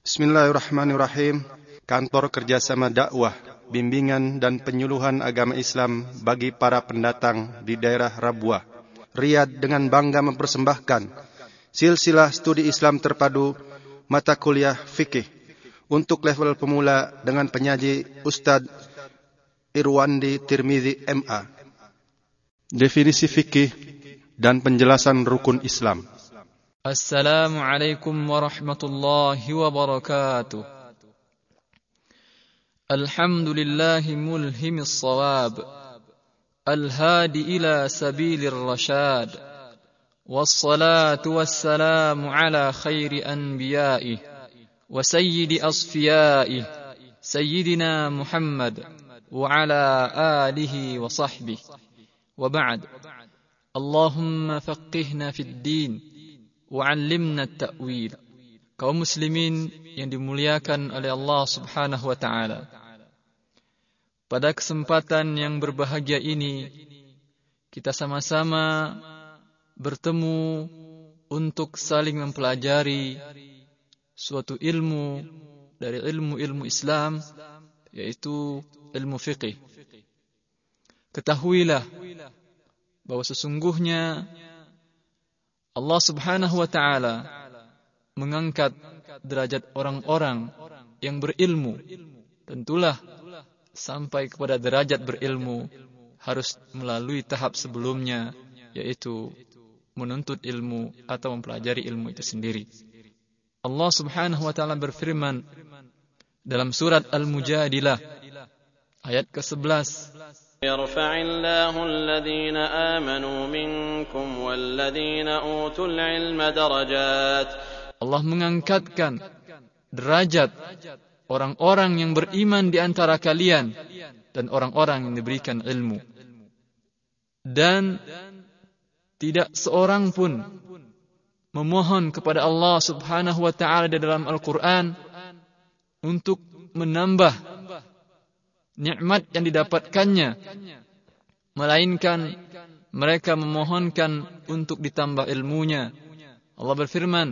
Bismillahirrahmanirrahim. Kantor Kerjasama Dakwah, Bimbingan dan Penyuluhan Agama Islam bagi para pendatang di daerah Rabuah, Riyadh dengan bangga mempersembahkan silsilah studi Islam terpadu mata kuliah fikih untuk level pemula dengan penyaji Ustadz Irwandi Tirmizi MA. Definisi fikih dan penjelasan rukun Islam. Assalamualaikum warahmatullahi wabarakatuh. Alhamdulillahi mulhimis sawab. الهادي إلى سبيل الرشاد والصلاة والسلام على خير أنبيائه وسيد أصفيائه سيدنا محمد وعلى آله وصحبه وبعد اللهم فقهنا في الدين wa'allimna ta'wil. Kaum muslimin yang dimuliakan oleh Allah Subhanahu wa taala. Pada kesempatan yang berbahagia ini kita sama-sama bertemu untuk saling mempelajari suatu ilmu dari ilmu-ilmu Islam yaitu ilmu fiqih. Ketahuilah bahwa sesungguhnya Allah Subhanahu wa taala mengangkat derajat orang-orang yang berilmu. Tentulah sampai kepada derajat berilmu harus melalui tahap sebelumnya yaitu menuntut ilmu atau mempelajari ilmu itu sendiri. Allah Subhanahu wa taala berfirman dalam surat Al-Mujadilah ayat ke-11 يرفع الله الذين آمنوا منكم والذين أوتوا العلم درجات Allah mengangkatkan derajat orang-orang yang beriman di antara kalian dan orang-orang yang diberikan ilmu. Dan tidak seorang pun memohon kepada Allah Subhanahu wa taala di dalam Al-Qur'an untuk menambah nikmat yang didapatkannya melainkan mereka memohonkan untuk ditambah ilmunya. Allah berfirman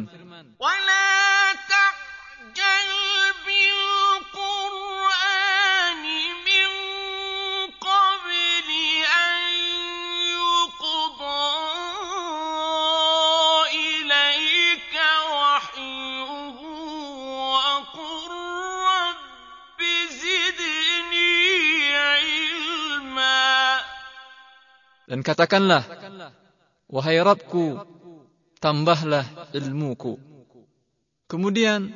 Dan katakanlah, wahai Rabbku, tambahlah ilmuku. Kemudian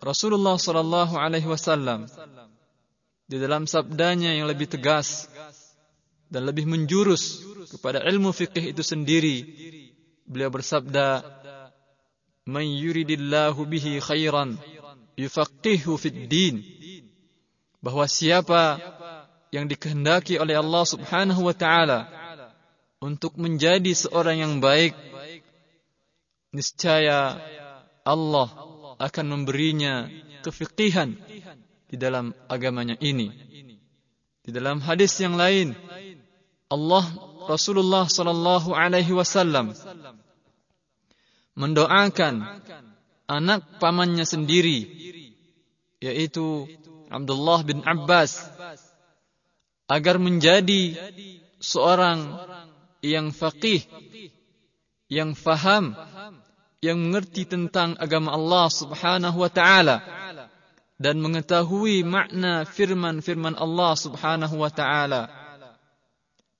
Rasulullah sallallahu alaihi wasallam di dalam sabdanya yang lebih tegas dan lebih menjurus kepada ilmu fikih itu sendiri, beliau bersabda, "Man yuridillahu bihi khairan yufaqihu fid din." Bahwa siapa yang dikehendaki oleh Allah Subhanahu wa taala untuk menjadi seorang yang baik, niscaya Allah akan memberinya kefiqihan di dalam agamanya ini. Di dalam hadis yang lain, Allah Rasulullah sallallahu alaihi wasallam mendoakan anak pamannya sendiri yaitu Abdullah bin Abbas agar menjadi seorang yang faqih, yang faham, yang mengerti tentang agama Allah Subhanahu wa taala dan mengetahui makna firman-firman Allah Subhanahu wa taala.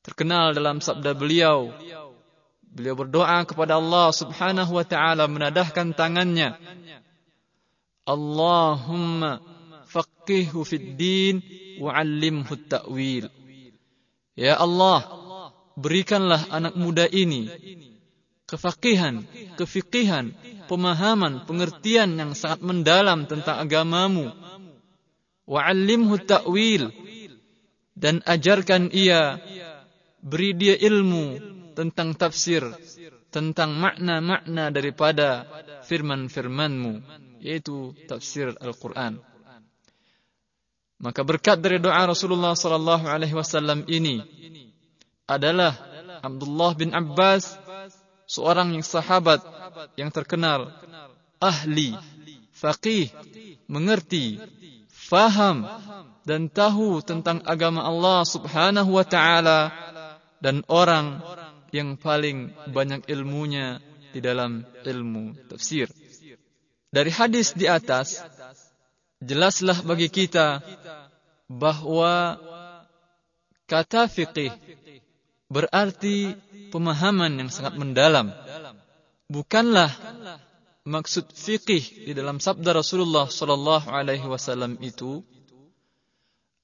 Terkenal dalam sabda beliau, beliau berdoa kepada Allah Subhanahu wa taala menadahkan tangannya. Allahumma faqihhu fid din wa at-ta'wil. Ya Allah, berikanlah anak muda ini kefakihan, kefikihan, pemahaman, pengertian yang sangat mendalam tentang agamamu. Wa'allimhu ta'wil dan ajarkan ia beri dia ilmu tentang tafsir, tentang makna-makna daripada firman-firmanmu, yaitu tafsir Al-Quran. Maka berkat dari doa Rasulullah sallallahu alaihi wasallam ini adalah Abdullah bin Abbas, seorang yang sahabat yang terkenal, ahli, faqih, mengerti, faham dan tahu tentang agama Allah Subhanahu wa taala dan orang yang paling banyak ilmunya di dalam ilmu tafsir. Dari hadis di atas jelaslah bagi kita bahwa kata fiqih berarti pemahaman yang sangat mendalam. Bukanlah maksud fikih di dalam sabda Rasulullah sallallahu alaihi wasallam itu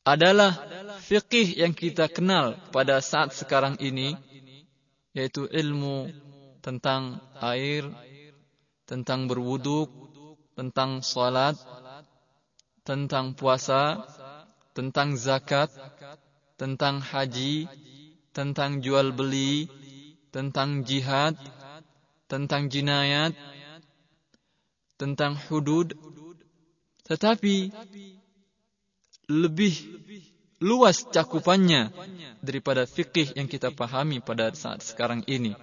adalah fikih yang kita kenal pada saat sekarang ini yaitu ilmu tentang air, tentang berwuduk, tentang salat, tentang puasa, tentang zakat, tentang haji, tentang jual beli, tentang jihad, tentang jinayat, tentang hudud, tetapi lebih luas cakupannya daripada fikih yang kita pahami pada saat sekarang ini.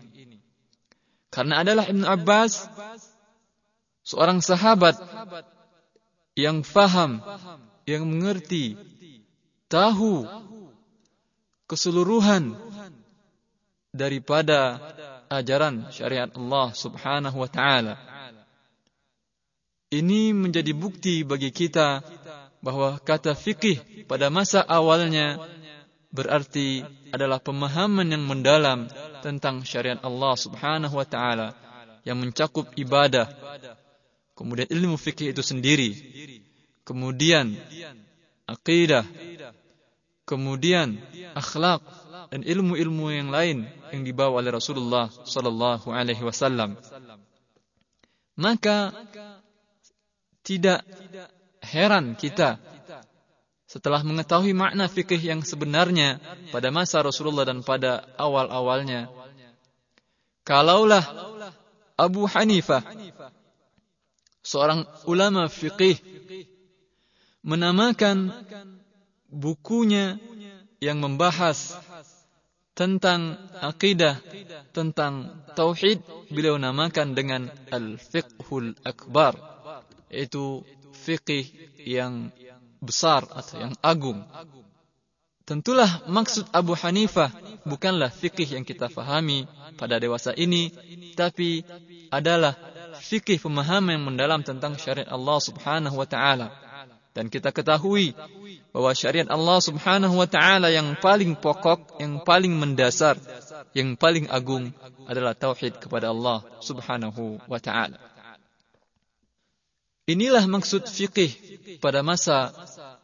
Karena adalah Ibn Abbas seorang sahabat yang faham, yang mengerti, tahu keseluruhan daripada ajaran syariat Allah Subhanahu wa taala. Ini menjadi bukti bagi kita bahwa kata fikih pada masa awalnya berarti adalah pemahaman yang mendalam tentang syariat Allah Subhanahu wa taala yang mencakup ibadah, kemudian ilmu fikih itu sendiri, kemudian akidah, kemudian akhlak dan ilmu-ilmu yang lain yang dibawa oleh Rasulullah sallallahu alaihi wasallam. Maka tidak heran kita setelah mengetahui makna fikih yang sebenarnya pada masa Rasulullah dan pada awal-awalnya. Kalaulah Abu Hanifah seorang ulama fikih menamakan bukunya yang membahas tentang akidah, tentang tauhid, beliau namakan dengan Al-Fiqhul Akbar yaitu fikih yang besar atau yang agung. Tentulah maksud Abu Hanifah bukanlah fikih yang kita fahami pada dewasa ini, tapi adalah fikih pemahaman yang mendalam tentang syariat Allah Subhanahu wa taala. Dan kita ketahui bahwa syariat Allah Subhanahu wa taala yang paling pokok, yang paling mendasar, yang paling agung adalah tauhid kepada Allah Subhanahu wa taala. Inilah maksud fikih pada masa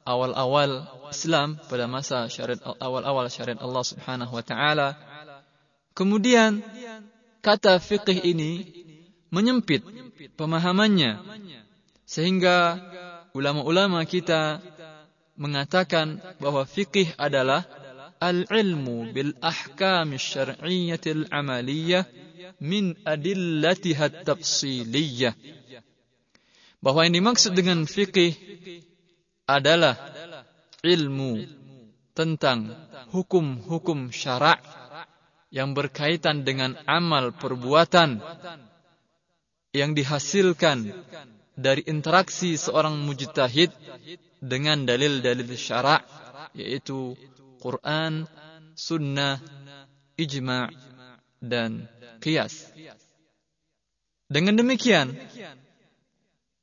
awal-awal Islam, pada masa syariat awal-awal syariat Allah Subhanahu wa taala. Kemudian kata fikih ini menyempit pemahamannya sehingga ulama-ulama kita mengatakan bahwa fikih adalah al-ilmu bil ahkam syar'iyyatil amaliyah min adillatiha at-tafsiliyah. Bahwa yang dimaksud dengan fikih adalah ilmu tentang hukum-hukum syarak yang berkaitan dengan amal perbuatan yang dihasilkan dari interaksi seorang mujtahid dengan dalil-dalil syarak yaitu Quran, sunnah, ijma' dan qiyas. Dengan demikian,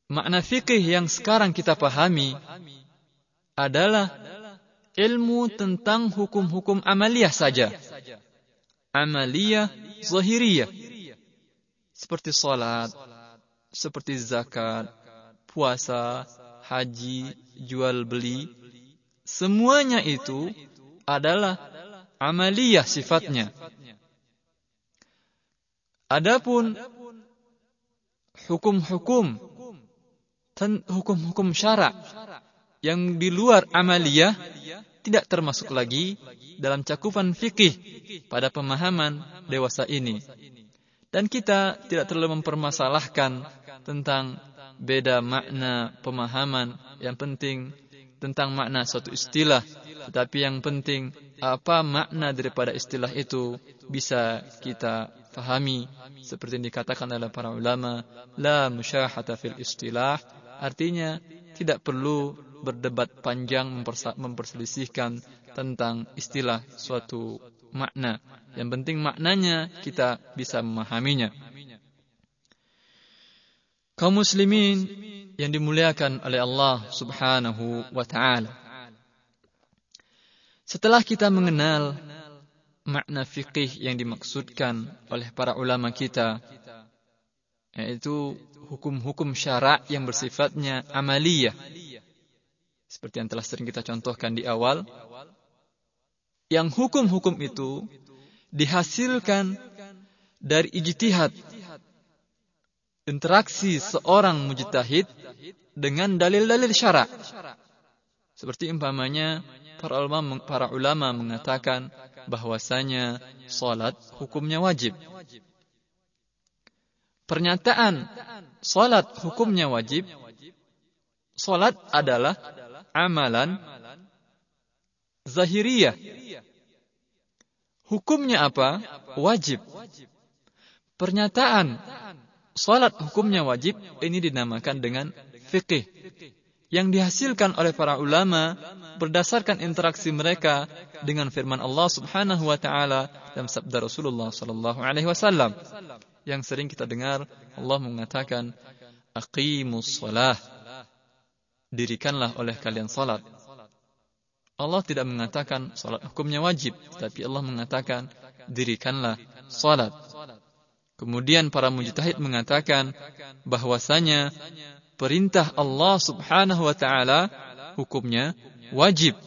makna fikih yang sekarang kita pahami adalah ilmu tentang hukum-hukum amaliyah saja. Amaliyah zahiriyah. Seperti salat, seperti zakat, puasa, haji, jual beli. Semuanya itu adalah amaliyah sifatnya. Adapun hukum-hukum hukum-hukum syarak yang di luar amaliyah tidak termasuk lagi dalam cakupan fikih pada pemahaman dewasa ini. Dan kita tidak terlalu mempermasalahkan tentang beda makna pemahaman yang penting tentang makna suatu istilah. Tetapi yang penting apa makna daripada istilah itu bisa kita fahami seperti yang dikatakan oleh para ulama la musyahata fil istilah Artinya tidak perlu berdebat panjang memperselisihkan tentang istilah suatu makna. Yang penting maknanya kita bisa memahaminya. Kaum muslimin yang dimuliakan oleh Allah Subhanahu wa taala. Setelah kita mengenal makna fikih yang dimaksudkan oleh para ulama kita yaitu hukum-hukum syarak yang bersifatnya amaliyah seperti yang telah sering kita contohkan di awal yang hukum-hukum itu dihasilkan dari ijtihad interaksi seorang mujtahid dengan dalil-dalil syarak seperti umpamanya para ulama para ulama mengatakan bahwasanya salat hukumnya wajib pernyataan salat hukumnya wajib salat adalah amalan zahiriyah. Hukumnya apa? Wajib. Pernyataan salat hukumnya wajib ini dinamakan dengan fikih yang dihasilkan oleh para ulama berdasarkan interaksi mereka dengan firman Allah Subhanahu wa taala dan sabda Rasulullah sallallahu alaihi wasallam yang sering kita dengar Allah mengatakan aqimus shalah dirikanlah oleh kalian salat. Allah tidak mengatakan salat hukumnya wajib, tapi Allah mengatakan dirikanlah salat. Kemudian para mujtahid mengatakan bahwasanya perintah Allah Subhanahu wa taala hukumnya wajib.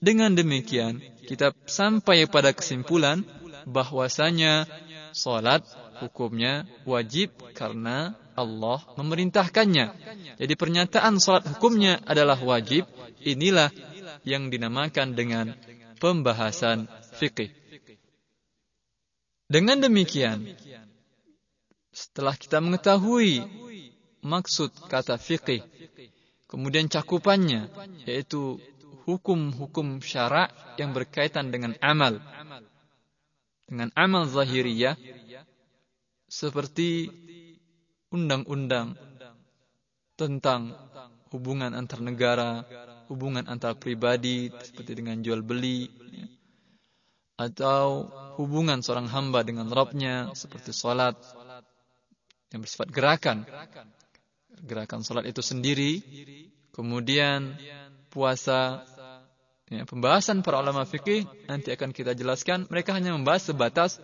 Dengan demikian, kita sampai pada kesimpulan bahwasanya salat hukumnya wajib karena Allah memerintahkannya. Jadi pernyataan salat hukumnya adalah wajib. Inilah yang dinamakan dengan pembahasan fikih. Dengan demikian, setelah kita mengetahui maksud kata fikih, kemudian cakupannya, yaitu hukum-hukum syarak yang berkaitan dengan amal, dengan amal zahiriyah, seperti undang-undang tentang hubungan antar negara, hubungan antar pribadi seperti dengan jual beli, atau hubungan seorang hamba dengan Robnya seperti salat yang bersifat gerakan. Gerakan salat itu sendiri, kemudian puasa, ya, pembahasan para ulama fikih nanti akan kita jelaskan. Mereka hanya membahas sebatas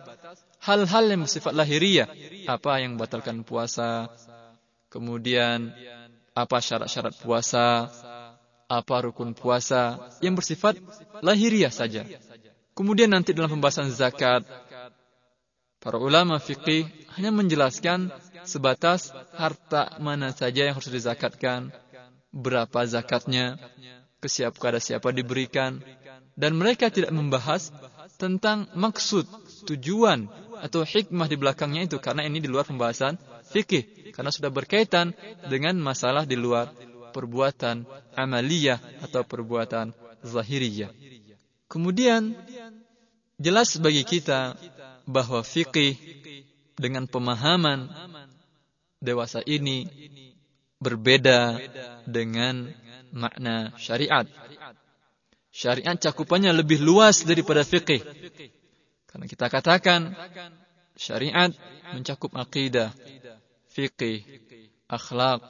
hal-hal yang bersifat lahiriah, apa yang membatalkan puasa, kemudian apa syarat-syarat puasa, apa rukun puasa, yang bersifat lahiriah saja. Kemudian nanti dalam pembahasan zakat, para ulama fikih hanya menjelaskan sebatas harta mana saja yang harus dizakatkan, berapa zakatnya, ke siapa kepada siapa diberikan, dan mereka tidak membahas tentang maksud, tujuan atau hikmah di belakangnya itu karena ini di luar pembahasan fikih karena sudah berkaitan dengan masalah di luar perbuatan amaliyah atau perbuatan zahiriyah. Kemudian jelas bagi kita bahwa fikih dengan pemahaman dewasa ini berbeda dengan makna syariat. Syariat cakupannya lebih luas daripada fikih. Karena kita katakan syariat mencakup akidah, fikih, akhlak,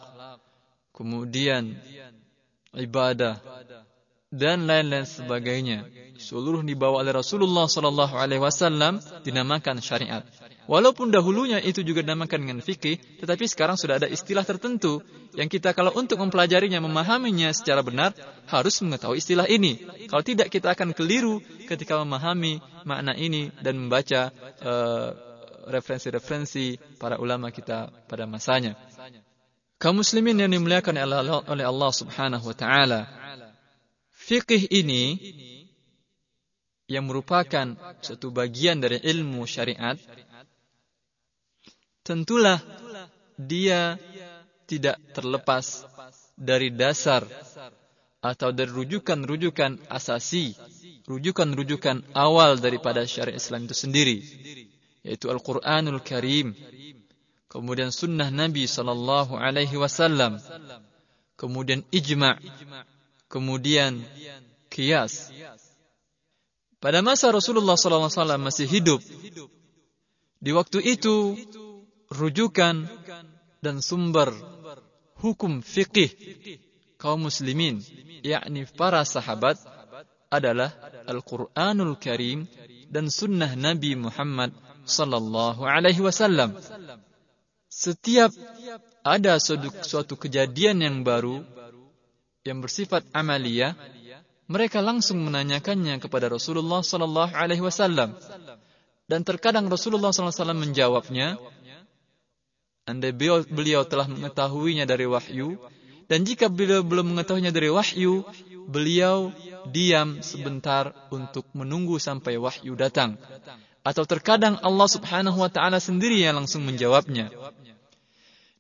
kemudian ibadah dan lain-lain sebagainya. Seluruh dibawa oleh Rasulullah sallallahu alaihi wasallam dinamakan syariat. Walaupun dahulunya itu juga dinamakan dengan fikih, tetapi sekarang sudah ada istilah tertentu yang kita kalau untuk mempelajarinya, memahaminya secara benar, harus mengetahui istilah ini. Kalau tidak, kita akan keliru ketika memahami makna ini dan membaca eh, referensi-referensi uh, para ulama kita pada masanya. Kaum muslimin yang dimuliakan oleh Allah Subhanahu wa taala. Fikih ini yang merupakan satu bagian dari ilmu syariat tentulah dia tidak terlepas dari dasar atau dari rujukan-rujukan asasi, rujukan-rujukan awal daripada syariat Islam itu sendiri, yaitu Al-Qur'anul Karim, kemudian sunnah Nabi sallallahu alaihi wasallam, kemudian ijma', kemudian kias. Pada masa Rasulullah SAW masih hidup, di waktu itu rujukan dan sumber hukum fikih kaum muslimin, yakni para sahabat adalah Al-Quranul Karim dan sunnah Nabi Muhammad sallallahu alaihi wasallam. Setiap ada suatu, suatu kejadian yang baru yang bersifat amalia, mereka langsung menanyakannya kepada Rasulullah sallallahu alaihi wasallam. Dan terkadang Rasulullah wasallam menjawabnya, andai beliau, beliau telah mengetahuinya dari wahyu, dan jika beliau belum mengetahuinya dari wahyu, beliau diam sebentar untuk menunggu sampai wahyu datang. Atau terkadang Allah subhanahu wa ta'ala sendiri yang langsung menjawabnya.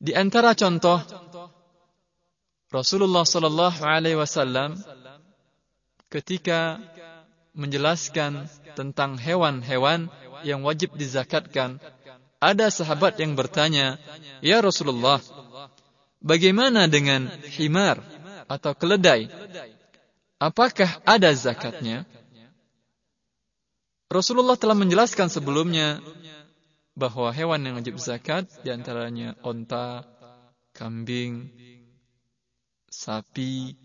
Di antara contoh Rasulullah sallallahu alaihi wasallam ketika menjelaskan tentang hewan-hewan yang wajib dizakatkan, ada sahabat yang bertanya, "Ya Rasulullah, bagaimana dengan himar atau keledai? Apakah ada zakatnya?" Rasulullah telah menjelaskan sebelumnya bahwa hewan yang wajib zakat di antaranya onta, kambing, sapi.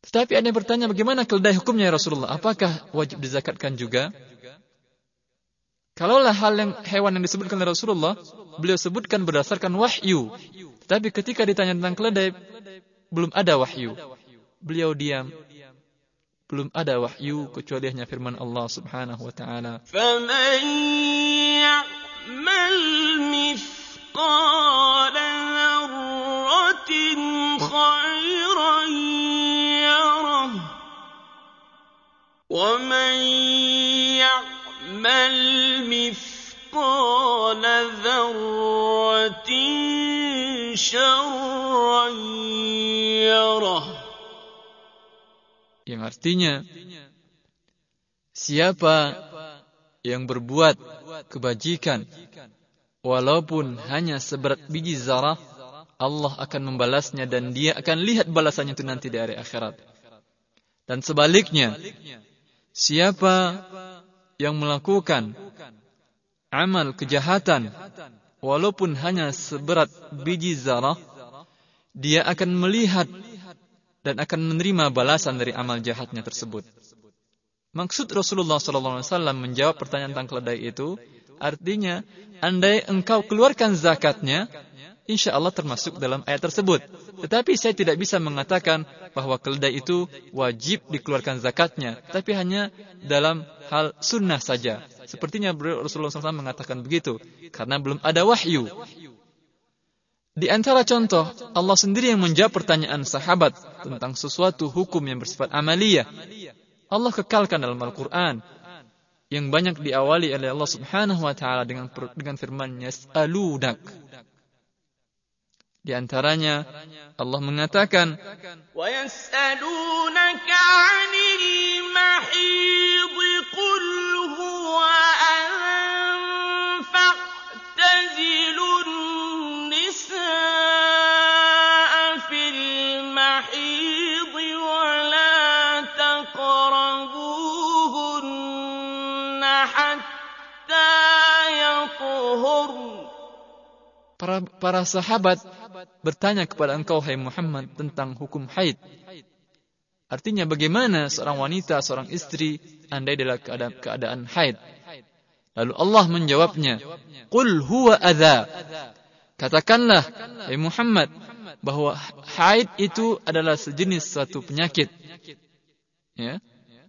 Tetapi ada yang bertanya bagaimana keledai hukumnya ya Rasulullah? Apakah wajib dizakatkan juga? Kalaulah hal yang hewan yang disebutkan oleh Rasulullah, beliau sebutkan berdasarkan wahyu. Tetapi ketika ditanya tentang keledai, belum ada wahyu. Beliau diam belum ada wahyu kecuali hanya firman Allah Subhanahu wa taala. فَمَن يَعْمَلْ مِثْقَالَ وَمَن يَعْمَلْ مِثْقَالَ ذَرَّةٍ شَرًّا يَرَهُ yang artinya siapa yang berbuat kebajikan walaupun hanya seberat biji zarah Allah akan membalasnya dan dia akan lihat balasannya itu nanti di hari akhirat dan sebaliknya siapa yang melakukan amal kejahatan walaupun hanya seberat biji zarah dia akan melihat dan akan menerima balasan dari amal jahatnya tersebut. Maksud Rasulullah SAW menjawab pertanyaan tentang keledai itu, artinya, andai engkau keluarkan zakatnya, insya Allah termasuk dalam ayat tersebut. Tetapi saya tidak bisa mengatakan bahwa keledai itu wajib dikeluarkan zakatnya, tapi hanya dalam hal sunnah saja. Sepertinya Rasulullah SAW mengatakan begitu, karena belum ada wahyu. Di antara contoh, Allah sendiri yang menjawab pertanyaan sahabat tentang sesuatu hukum yang bersifat amaliyah. Allah kekalkan dalam Al-Quran yang banyak diawali oleh Allah Subhanahu wa taala dengan firman-Nya "Alunak". Di antaranya Allah mengatakan para para sahabat bertanya kepada engkau hai Muhammad tentang hukum haid. Artinya bagaimana seorang wanita, seorang istri andai dalam keadaan, keadaan haid. Lalu Allah menjawabnya, "Qul huwa adza." Katakanlah hai Muhammad bahwa haid itu adalah sejenis suatu penyakit. Ya.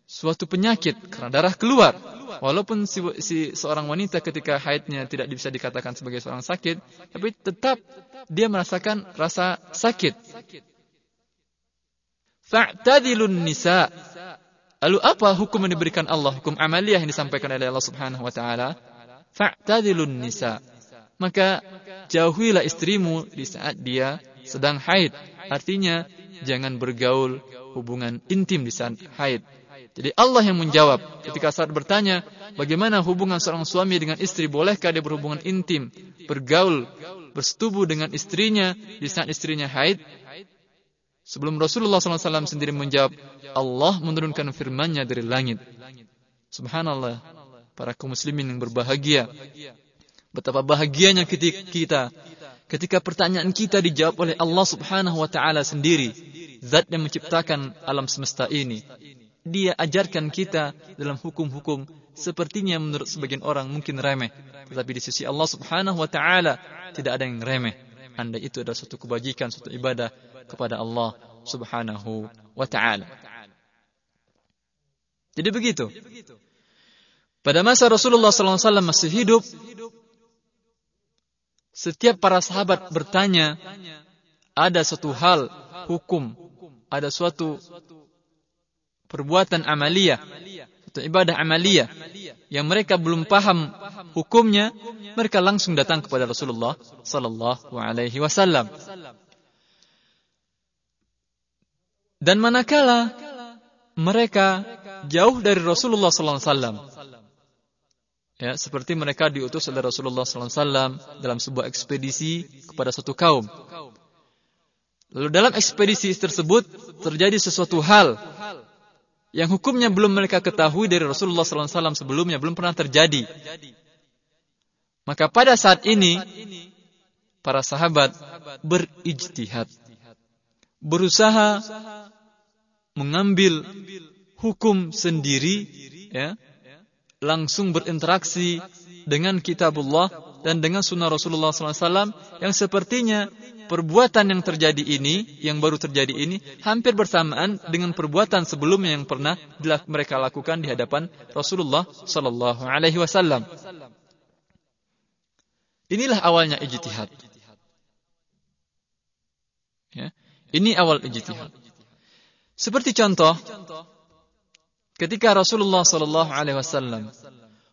Suatu penyakit karena darah keluar. Walaupun si, si seorang wanita ketika haidnya tidak bisa dikatakan sebagai seorang sakit, tapi tetap dia merasakan rasa sakit. Fa'tadilun nisa. Lalu apa hukum yang diberikan Allah? Hukum amaliyah yang disampaikan oleh Allah Subhanahu wa taala. Fa'tadilun nisa. Maka jauhilah istrimu di saat dia sedang haid. Artinya jangan bergaul hubungan intim di saat haid. Jadi Allah yang menjawab ketika saat bertanya, bagaimana hubungan seorang suami dengan istri? Bolehkah dia berhubungan intim, bergaul, bersetubuh dengan istrinya di saat istrinya haid? Sebelum Rasulullah SAW sendiri menjawab, Allah menurunkan firman-Nya dari langit. Subhanallah, para kaum muslimin yang berbahagia. Betapa bahagianya ketika kita ketika pertanyaan kita dijawab oleh Allah Subhanahu wa taala sendiri, zat yang menciptakan alam semesta ini. Dia ajarkan kita dalam hukum-hukum sepertinya menurut sebagian orang mungkin remeh, tetapi di sisi Allah Subhanahu wa taala tidak ada yang remeh. Anda itu adalah suatu kebajikan, suatu ibadah kepada Allah Subhanahu wa taala. Jadi begitu. Pada masa Rasulullah SAW masih hidup, setiap para sahabat bertanya, ada suatu hal, hukum, ada suatu perbuatan amalia, suatu ibadah amalia yang mereka belum paham hukumnya, mereka langsung datang kepada Rasulullah sallallahu alaihi wasallam. Dan manakala mereka jauh dari Rasulullah sallallahu alaihi wasallam, ya seperti mereka diutus oleh Rasulullah wasallam dalam sebuah ekspedisi kepada suatu kaum. Lalu dalam ekspedisi tersebut terjadi sesuatu hal yang hukumnya belum mereka ketahui dari Rasulullah SAW sebelumnya, belum pernah terjadi. Maka pada saat ini, para sahabat berijtihad. Berusaha mengambil hukum sendiri, ya, langsung berinteraksi dengan kitabullah dan dengan sunnah Rasulullah SAW yang sepertinya perbuatan yang terjadi ini, yang baru terjadi ini, hampir bersamaan dengan perbuatan sebelumnya yang pernah mereka lakukan di hadapan Rasulullah Sallallahu Alaihi Wasallam. Inilah awalnya ijtihad. Ya. Ini awal ijtihad. Seperti contoh, ketika Rasulullah Sallallahu Alaihi Wasallam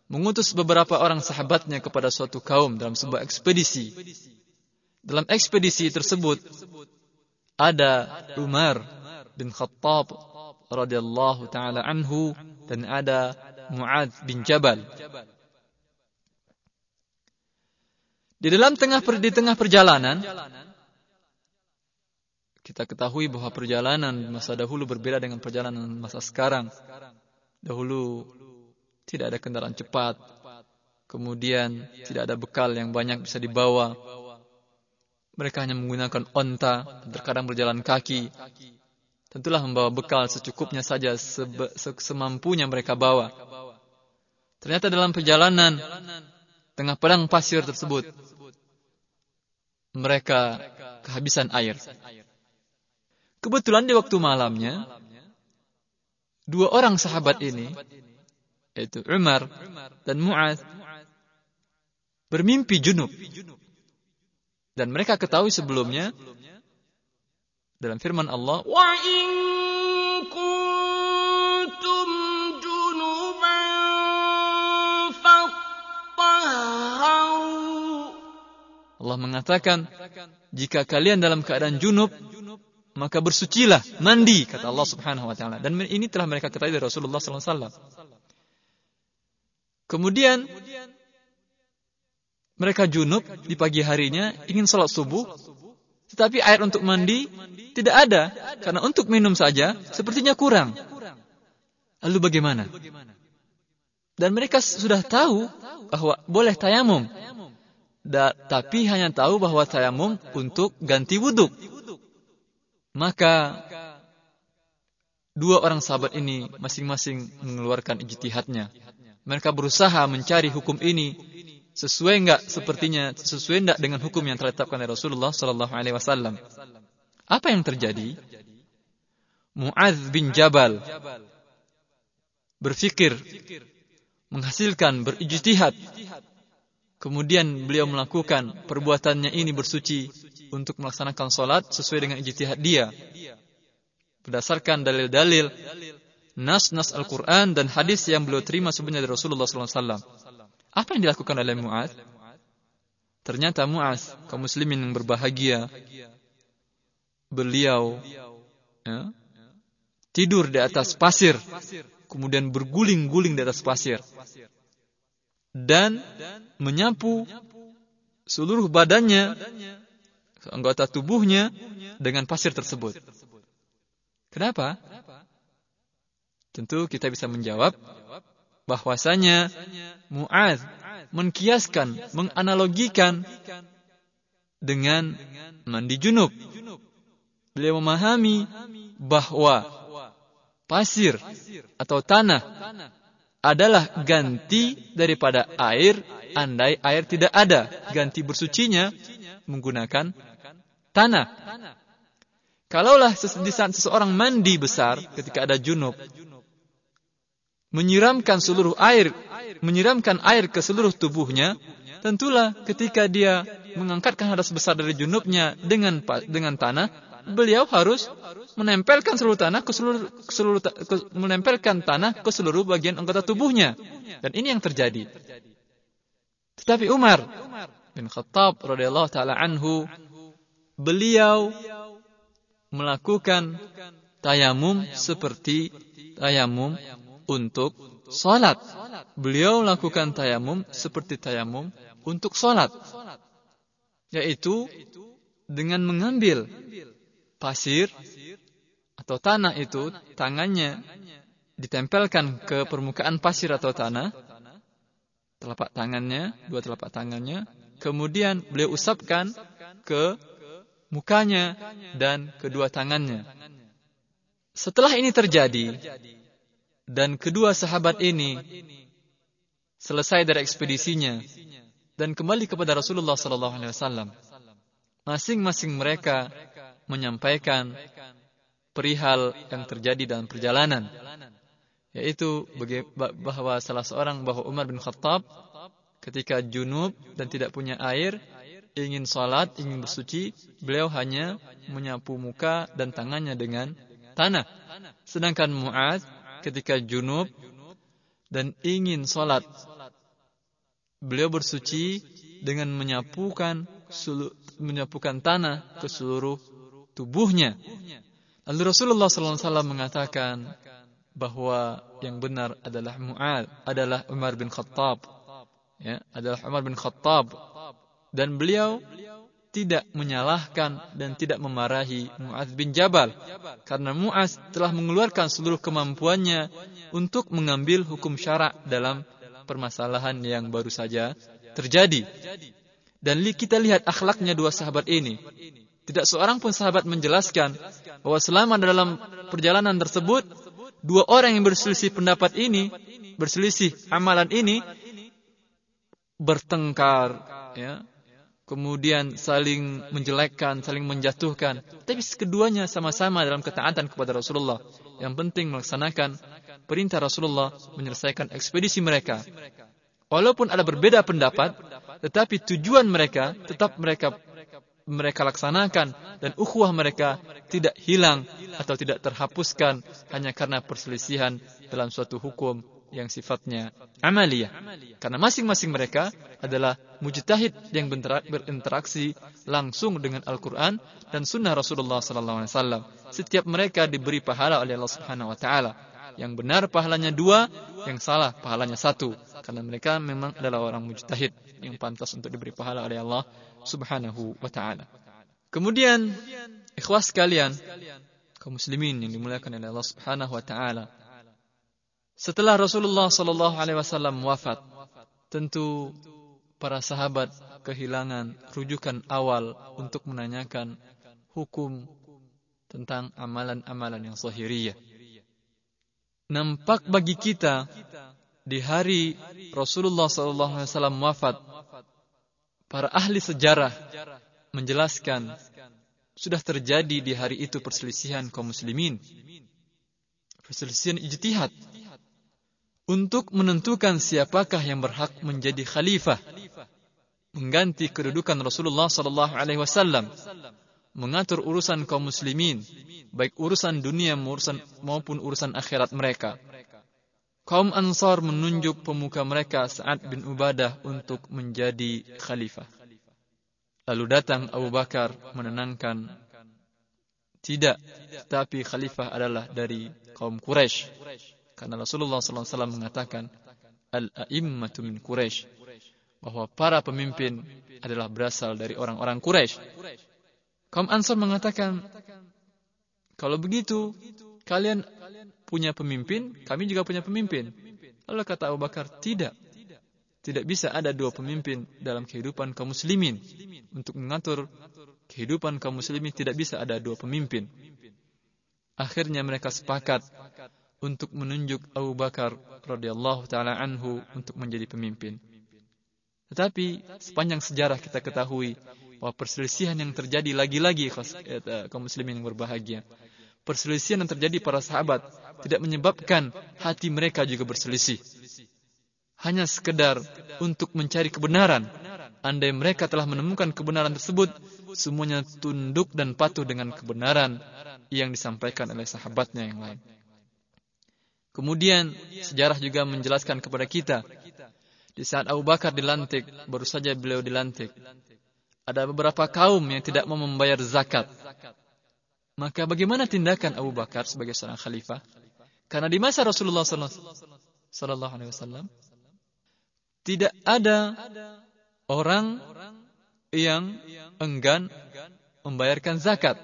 mengutus beberapa orang sahabatnya kepada suatu kaum dalam sebuah ekspedisi dalam ekspedisi tersebut ada Umar bin Khattab radhiyallahu taala anhu dan ada Muad bin Jabal. Di dalam tengah di tengah perjalanan kita ketahui bahwa perjalanan masa dahulu berbeda dengan perjalanan masa sekarang. Dahulu tidak ada kendaraan cepat, kemudian tidak ada bekal yang banyak bisa dibawa, mereka hanya menggunakan onta, terkadang berjalan kaki. Tentulah membawa bekal secukupnya saja, semampunya mereka bawa. Ternyata dalam perjalanan, tengah padang pasir tersebut, mereka kehabisan air. Kebetulan di waktu malamnya, dua orang sahabat ini, yaitu Umar dan Mu'ad, bermimpi junub. Dan mereka ketahui sebelumnya dalam firman Allah, "Wa in kuntum junuban Allah mengatakan, jika kalian dalam keadaan junub, maka bersucilah, mandi, kata Allah Subhanahu wa taala. Dan ini telah mereka ketahui dari Rasulullah sallallahu alaihi wasallam. Kemudian mereka junub di pagi harinya, ingin sholat subuh, tetapi air untuk mandi tidak ada. Karena untuk minum saja, sepertinya kurang. Lalu bagaimana? Dan mereka sudah tahu bahwa boleh tayamum. Da, tapi hanya tahu bahwa tayamum untuk ganti wudhu. Maka dua orang sahabat ini masing-masing mengeluarkan ijtihadnya. Mereka berusaha mencari hukum ini sesuai enggak sepertinya sesuai enggak dengan hukum yang ditetapkan oleh Rasulullah sallallahu alaihi wasallam. Apa yang terjadi? Muaz bin Jabal berfikir menghasilkan berijtihad. Kemudian beliau melakukan perbuatannya ini bersuci untuk melaksanakan salat sesuai dengan ijtihad dia. Berdasarkan dalil-dalil nas-nas Al-Qur'an dan hadis yang beliau terima sebenarnya dari Rasulullah sallallahu alaihi wasallam. Apa yang dilakukan oleh Mu'ad? Ternyata Mu'az, kaum muslimin yang berbahagia, beliau ya, tidur di atas pasir, kemudian berguling-guling di atas pasir, dan menyapu seluruh badannya, anggota tubuhnya dengan pasir tersebut. Kenapa? Tentu kita bisa menjawab bahwasanya Mu'ad mengkiaskan, menganalogikan dengan mandi junub. Beliau memahami bahwa pasir atau tanah adalah ganti daripada air andai air tidak ada. Ganti bersucinya menggunakan tanah. Kalaulah di saat seseorang mandi besar ketika ada junub, menyiramkan seluruh air, menyiramkan air ke seluruh tubuhnya, tentulah ketika dia mengangkatkan hadas besar dari junubnya dengan dengan tanah, beliau harus menempelkan seluruh tanah ke seluruh, ke seluruh ke, menempelkan tanah ke seluruh bagian anggota tubuhnya. Dan ini yang terjadi. Tetapi Umar bin Khattab radhiyallahu taala anhu beliau melakukan tayamum seperti tayamum untuk salat. Beliau lakukan tayamum seperti tayamum untuk salat. Yaitu dengan mengambil pasir atau tanah itu tangannya ditempelkan ke permukaan pasir atau tanah telapak tangannya dua telapak tangannya kemudian beliau usapkan ke mukanya dan kedua tangannya setelah ini terjadi dan kedua sahabat ini selesai dari ekspedisinya dan kembali kepada Rasulullah sallallahu alaihi wasallam. Masing-masing mereka menyampaikan perihal yang terjadi dalam perjalanan yaitu bahwa salah seorang bahwa Umar bin Khattab ketika junub dan tidak punya air ingin salat, ingin bersuci, beliau hanya menyapu muka dan tangannya dengan tanah. Sedangkan Muaz ketika junub dan ingin sholat. Beliau bersuci dengan menyapukan menyapukan tanah ke seluruh tubuhnya. Lalu Rasulullah SAW mengatakan bahwa yang benar adalah Mu'ad, adalah Umar bin Khattab. Ya, adalah Umar bin Khattab. Dan beliau tidak menyalahkan dan tidak memarahi Mu'az bin Jabal karena Mu'az telah mengeluarkan seluruh kemampuannya untuk mengambil hukum syarak dalam permasalahan yang baru saja terjadi. Dan kita lihat akhlaknya dua sahabat ini. Tidak seorang pun sahabat menjelaskan bahwa selama dalam perjalanan tersebut dua orang yang berselisih pendapat ini, berselisih amalan ini bertengkar ya, kemudian saling menjelekkan, saling menjatuhkan. Tapi keduanya sama-sama dalam ketaatan kepada Rasulullah. Yang penting melaksanakan perintah Rasulullah menyelesaikan ekspedisi mereka. Walaupun ada berbeda pendapat, tetapi tujuan mereka tetap mereka mereka laksanakan dan ukhuwah mereka tidak hilang atau tidak terhapuskan hanya karena perselisihan dalam suatu hukum yang sifatnya amaliyah. Karena masing-masing mereka adalah mujtahid yang berinteraksi langsung dengan Al-Quran dan Sunnah Rasulullah SAW. Setiap mereka diberi pahala oleh Allah Subhanahu Wa Taala. Yang benar pahalanya dua, yang salah pahalanya satu. Karena mereka memang adalah orang mujtahid yang pantas untuk diberi pahala oleh Allah Subhanahu Wa Taala. Kemudian, ikhwas kalian, kaum muslimin yang dimuliakan oleh Allah Subhanahu Wa Taala. Setelah Rasulullah Sallallahu Alaihi Wasallam wafat, tentu para sahabat kehilangan rujukan awal untuk menanyakan hukum tentang amalan-amalan yang zahiriyah. Nampak bagi kita di hari Rasulullah Sallallahu Alaihi Wasallam wafat, para ahli sejarah menjelaskan sudah terjadi di hari itu perselisihan kaum muslimin, perselisihan ijtihad untuk menentukan siapakah yang berhak menjadi khalifah. Mengganti kedudukan Rasulullah sallallahu alaihi wasallam. Mengatur urusan kaum muslimin baik urusan dunia maupun urusan akhirat mereka. Kaum Ansar menunjuk pemuka mereka Sa'ad bin Ubadah untuk menjadi khalifah. Lalu datang Abu Bakar menenangkan tidak tapi khalifah adalah dari kaum Quraisy karena Rasulullah SAW mengatakan, Al-a'immatu min Quraisy bahwa para pemimpin adalah berasal dari orang-orang Quraisy. Kaum Ansar mengatakan, kalau begitu, kalian punya pemimpin, kami juga punya pemimpin. Lalu kata Abu Bakar, tidak. Tidak bisa ada dua pemimpin dalam kehidupan kaum muslimin. Untuk mengatur kehidupan kaum muslimin tidak bisa ada dua pemimpin. Akhirnya mereka sepakat untuk menunjuk Abu Bakar radhiyallahu taala anhu untuk menjadi pemimpin. Tetapi sepanjang sejarah kita ketahui bahwa perselisihan yang terjadi lagi-lagi eh, kaum muslimin yang berbahagia. Perselisihan yang terjadi para sahabat tidak menyebabkan hati mereka juga berselisih. Hanya sekedar untuk mencari kebenaran. Andai mereka telah menemukan kebenaran tersebut, semuanya tunduk dan patuh dengan kebenaran yang disampaikan oleh sahabatnya yang lain. Kemudian sejarah juga menjelaskan kepada kita di saat Abu Bakar dilantik, baru saja beliau dilantik. Ada beberapa kaum yang tidak mau membayar zakat. Maka bagaimana tindakan Abu Bakar sebagai seorang khalifah? Karena di masa Rasulullah sallallahu alaihi wasallam tidak ada orang yang enggan membayarkan zakat.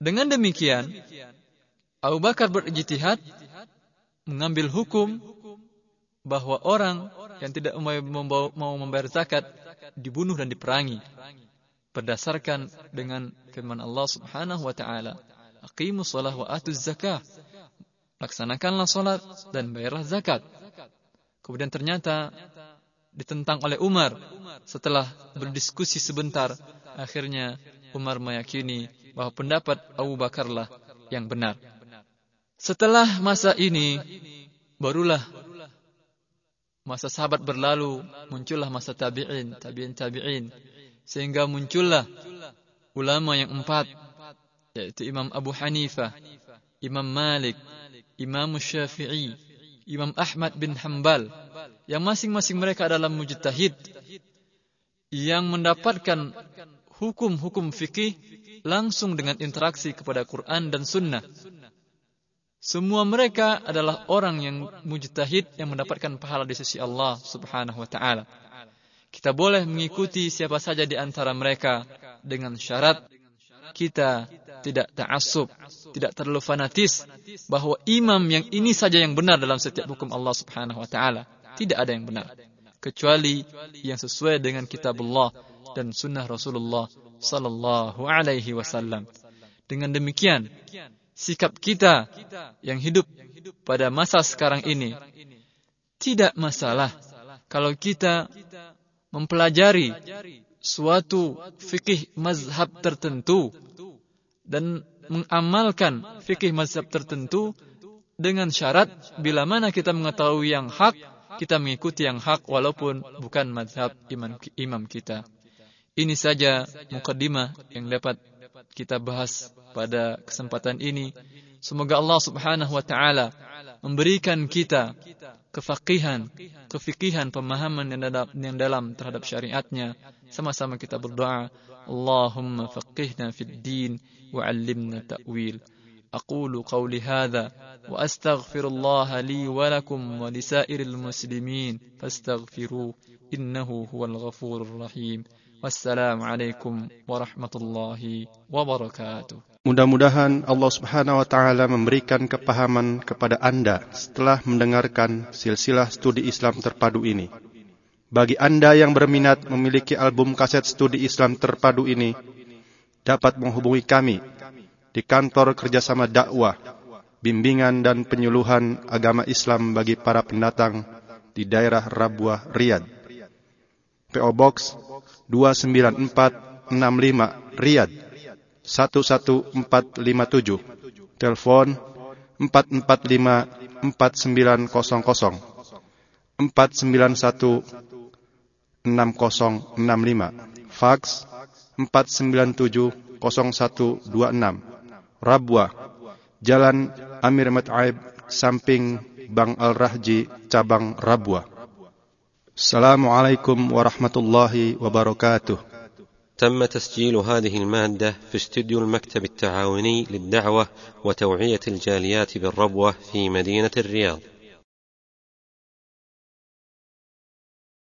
Dengan demikian, Abu Bakar berijtihad mengambil hukum bahwa orang yang tidak mau membayar zakat dibunuh dan diperangi berdasarkan dengan firman Allah Subhanahu wa taala. Aqimus shalah wa atuz zakah. Laksanakanlah salat dan bayarlah zakat. Kemudian ternyata ditentang oleh Umar setelah berdiskusi sebentar. Akhirnya Umar meyakini bahwa pendapat Abu Bakarlah yang benar setelah masa ini barulah masa sahabat berlalu, muncullah masa tabi'in, tabi'in tabi'in. Sehingga muncullah ulama yang empat, yaitu Imam Abu Hanifah, Imam Malik, Imam Syafi'i, Imam Ahmad bin Hanbal, yang masing-masing mereka adalah mujtahid yang mendapatkan hukum-hukum fikih langsung dengan interaksi kepada Quran dan Sunnah. Semua mereka adalah orang yang mujtahid yang mendapatkan pahala di sisi Allah Subhanahu wa taala. Kita boleh mengikuti siapa saja di antara mereka dengan syarat kita tidak ta'assub, tidak terlalu fanatis bahwa imam yang ini saja yang benar dalam setiap hukum Allah Subhanahu wa taala. Tidak ada yang benar kecuali yang sesuai dengan kitab Allah dan sunnah Rasulullah sallallahu alaihi wasallam. Dengan demikian, sikap kita yang hidup pada masa sekarang ini tidak masalah kalau kita mempelajari suatu fikih mazhab tertentu dan mengamalkan fikih mazhab tertentu dengan syarat bila mana kita mengetahui yang hak kita mengikuti yang hak walaupun bukan mazhab imam, kita. Ini saja mukaddimah yang dapat kita bahas pada kesempatan ini. Semoga Allah Subhanahu wa taala memberikan kita kefakihan, kefikihan, pemahaman yang dalam, yang dalam terhadap syariatnya. Sama-sama kita berdoa, Allahumma faqihna fid din wa 'allimna ta'wil. أقول قولي هذا وأستغفر الله لي ولكم ولسائر المسلمين فاستغفروه إنه هو الغفور الرحيم Wassalamu alaikum warahmatullahi wabarakatuh. Mudah-mudahan Allah Subhanahu wa taala memberikan kepahaman kepada Anda setelah mendengarkan silsilah studi Islam terpadu ini. Bagi Anda yang berminat memiliki album kaset studi Islam terpadu ini, dapat menghubungi kami di kantor kerjasama dakwah, bimbingan dan penyuluhan agama Islam bagi para pendatang di daerah Rabuah, Riyadh. PO Box 29465 Riyadh 11457 Telepon 445 4900 491 6065 Fax 497 0126 Rabwa Jalan Amir Mat'aib samping Bang Al-Rahji cabang Rabwa Assalamualaikum warahmatullahi wabarakatuh تم تسجيل هذه المادة في استديو المكتب التعاوني للدعوة وتوعية الجاليات بالربوة في مدينة الرياض.